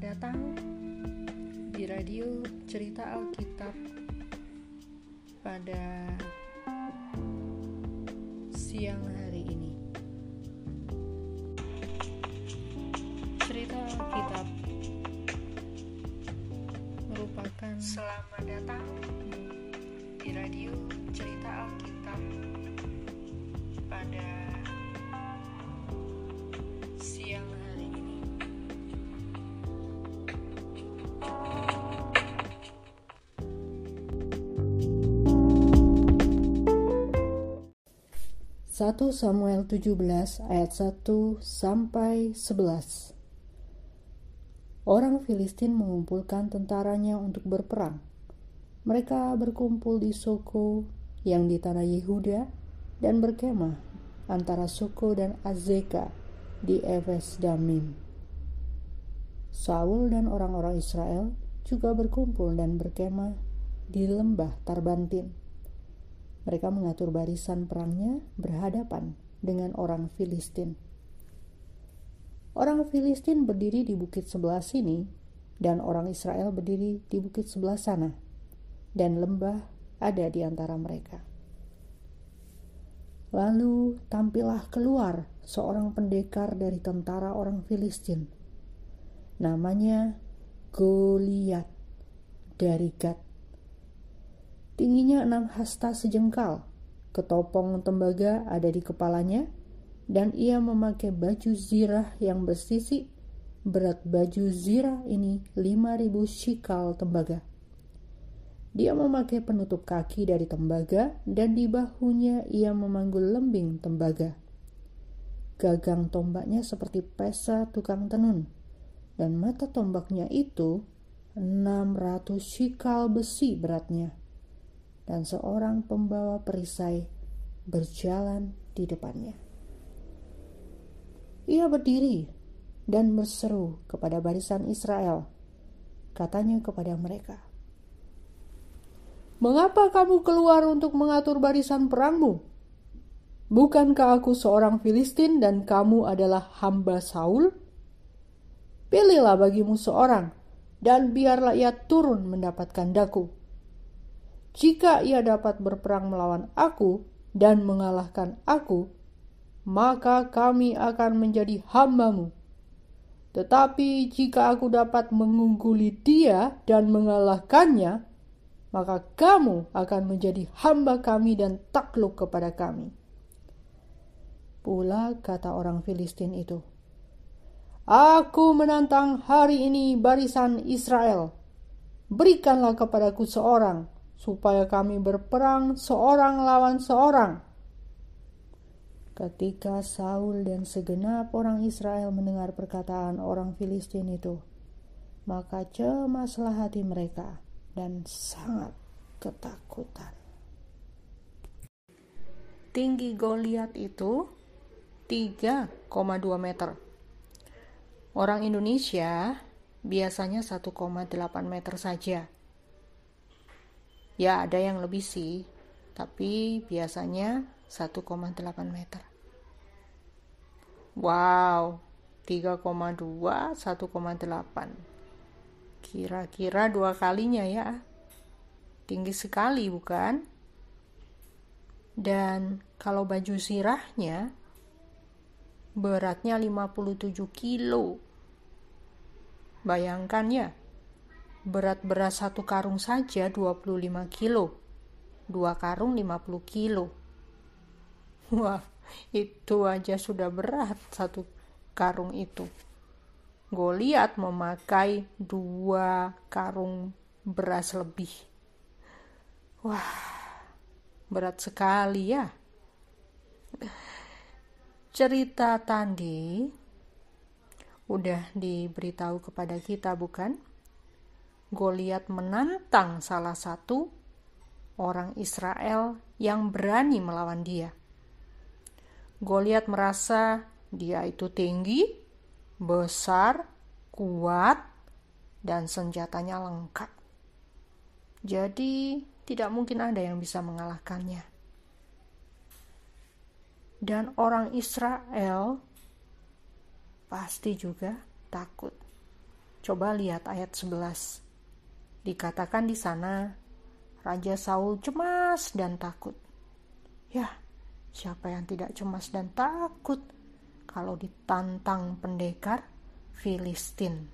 datang di radio Cerita Alkitab pada siang hari ini. Cerita Alkitab merupakan selamat datang di radio Cerita Alkitab pada 1 Samuel 17 ayat 1 sampai 11. Orang Filistin mengumpulkan tentaranya untuk berperang. Mereka berkumpul di Soko yang di tanah Yehuda dan berkemah antara Soko dan Azeka di Efes Damim. Saul dan orang-orang Israel juga berkumpul dan berkemah di lembah Tarbantin. Mereka mengatur barisan perangnya berhadapan dengan orang Filistin. Orang Filistin berdiri di bukit sebelah sini, dan orang Israel berdiri di bukit sebelah sana, dan lembah ada di antara mereka. Lalu tampillah keluar seorang pendekar dari tentara orang Filistin. Namanya Goliat dari Gad. Tingginya enam hasta sejengkal, ketopong tembaga ada di kepalanya, dan ia memakai baju zirah yang bersisi. Berat baju zirah ini 5000 shikal tembaga. Dia memakai penutup kaki dari tembaga dan di bahunya ia memanggul lembing tembaga. Gagang tombaknya seperti pesa tukang tenun dan mata tombaknya itu 600 shikal besi beratnya. Dan seorang pembawa perisai berjalan di depannya. Ia berdiri dan berseru kepada barisan Israel. Katanya kepada mereka, Mengapa kamu keluar untuk mengatur barisan perangmu? Bukankah aku seorang Filistin dan kamu adalah hamba Saul? Pilihlah bagimu seorang, dan biarlah ia turun mendapatkan daku. Jika ia dapat berperang melawan aku dan mengalahkan aku, maka kami akan menjadi hambamu. Tetapi jika aku dapat mengungguli dia dan mengalahkannya, maka kamu akan menjadi hamba kami dan takluk kepada kami. Pula kata orang Filistin itu, Aku menantang hari ini barisan Israel. Berikanlah kepadaku seorang, supaya kami berperang seorang lawan seorang. Ketika Saul dan segenap orang Israel mendengar perkataan orang Filistin itu, maka cemaslah hati mereka dan sangat ketakutan. Tinggi Goliat itu 3,2 meter. Orang Indonesia biasanya 1,8 meter saja. Ya, ada yang lebih sih, tapi biasanya 1,8 meter. Wow, 3,2, 1,8 Kira-kira dua kalinya ya. Tinggi sekali bukan? Dan kalau baju sirahnya beratnya 57 kilo. Bayangkan ya, berat beras satu karung saja 25 kilo. Dua karung 50 kilo. Wah, itu aja sudah berat satu karung itu. Goliat memakai dua karung beras lebih. Wah, berat sekali ya. Cerita tadi udah diberitahu kepada kita bukan? Goliat menantang salah satu orang Israel yang berani melawan dia. Goliat merasa dia itu tinggi, besar, kuat, dan senjatanya lengkap. Jadi, tidak mungkin ada yang bisa mengalahkannya. Dan orang Israel pasti juga takut. Coba lihat ayat 11. Dikatakan di sana, Raja Saul cemas dan takut. Ya, siapa yang tidak cemas dan takut kalau ditantang pendekar Filistin?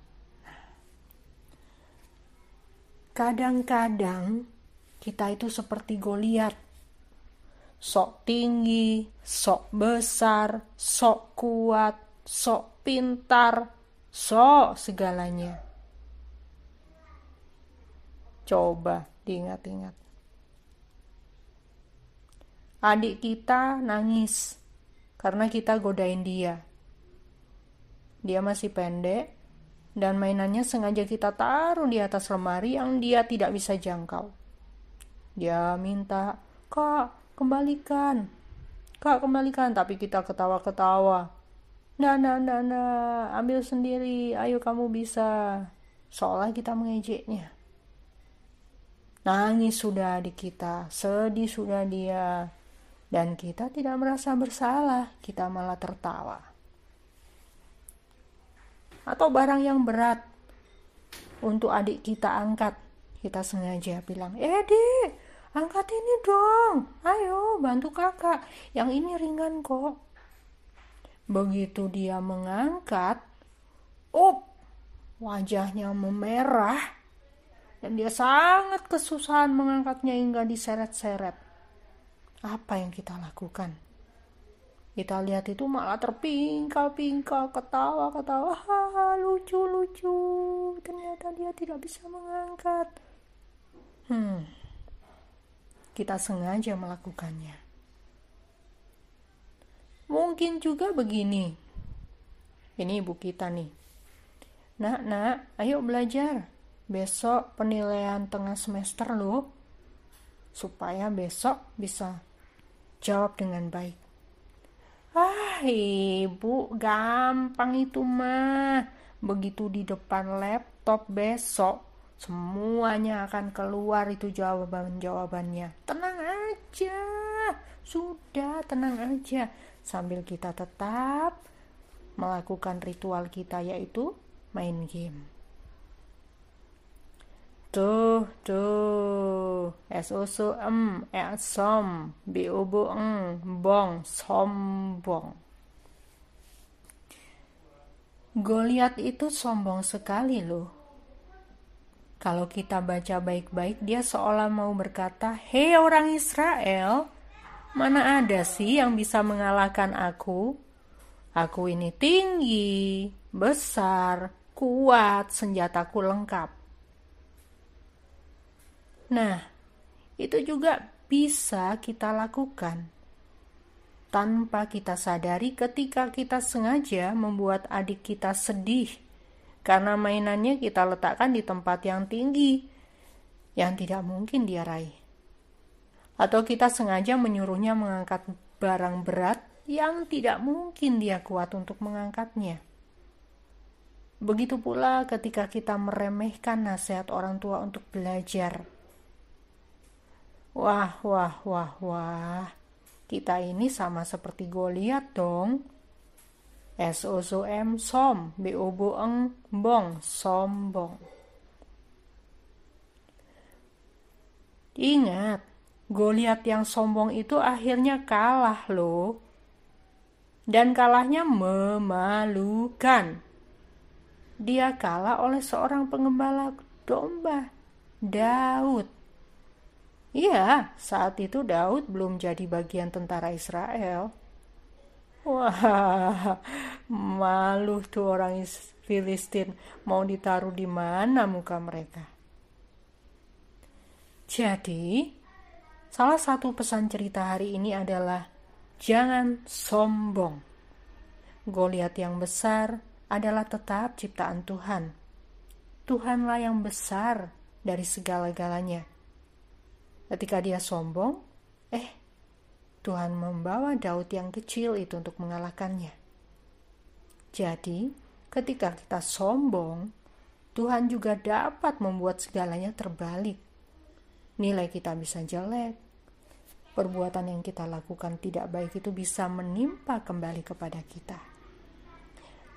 Kadang-kadang kita itu seperti Goliat. Sok tinggi, sok besar, sok kuat, sok pintar, sok segalanya. Coba diingat-ingat. Adik kita nangis karena kita godain dia. Dia masih pendek dan mainannya sengaja kita taruh di atas lemari yang dia tidak bisa jangkau. Dia minta, "Kak, kembalikan." Kak, kembalikan, tapi kita ketawa-ketawa. Nah, nah, nah, nah, ambil sendiri, ayo kamu bisa. Seolah kita mengejeknya. Nangis sudah di kita, sedih sudah dia, dan kita tidak merasa bersalah, kita malah tertawa. Atau barang yang berat untuk adik kita angkat, kita sengaja bilang, "Eh, angkat ini dong. Ayo, bantu kakak. Yang ini ringan kok." Begitu dia mengangkat, up, wajahnya memerah dan dia sangat kesusahan mengangkatnya hingga diseret-seret. Apa yang kita lakukan? Kita lihat itu malah terpingkal-pingkal, ketawa-ketawa, lucu-lucu. Ternyata dia tidak bisa mengangkat. Hmm, kita sengaja melakukannya. Mungkin juga begini. Ini ibu kita nih. Nak, nak, ayo belajar besok penilaian tengah semester loh supaya besok bisa jawab dengan baik. Ah ibu gampang itu mah. Begitu di depan laptop besok semuanya akan keluar itu jawaban-jawabannya tenang aja. Sudah tenang aja. Sambil kita tetap melakukan ritual kita yaitu main game Tuh, tuh. S O S M E som B O B ng bong sombong. Goliat itu sombong sekali loh. Kalau kita baca baik-baik, dia seolah mau berkata, "Hei orang Israel, mana ada sih yang bisa mengalahkan aku? Aku ini tinggi, besar, kuat, senjataku lengkap. Nah, itu juga bisa kita lakukan tanpa kita sadari ketika kita sengaja membuat adik kita sedih karena mainannya kita letakkan di tempat yang tinggi yang tidak mungkin dia raih. Atau kita sengaja menyuruhnya mengangkat barang berat yang tidak mungkin dia kuat untuk mengangkatnya. Begitu pula ketika kita meremehkan nasihat orang tua untuk belajar Wah, wah, wah, wah. Kita ini sama seperti Goliat dong. S O S M som, B O B eng bong sombong. Ingat, Goliat yang sombong itu akhirnya kalah loh. Dan kalahnya memalukan. Dia kalah oleh seorang pengembala domba, Daud. Iya, saat itu Daud belum jadi bagian tentara Israel. Wah, malu tuh orang Filistin. Mau ditaruh di mana muka mereka? Jadi, salah satu pesan cerita hari ini adalah jangan sombong. Goliat yang besar adalah tetap ciptaan Tuhan. Tuhanlah yang besar dari segala-galanya Ketika dia sombong, eh, Tuhan membawa Daud yang kecil itu untuk mengalahkannya. Jadi, ketika kita sombong, Tuhan juga dapat membuat segalanya terbalik. Nilai kita bisa jelek, perbuatan yang kita lakukan tidak baik itu bisa menimpa kembali kepada kita.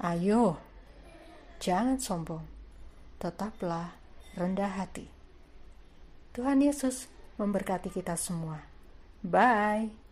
Ayo, jangan sombong. tetaplah rendah hati. Tuhan Yesus memberkati kita semua. Bye.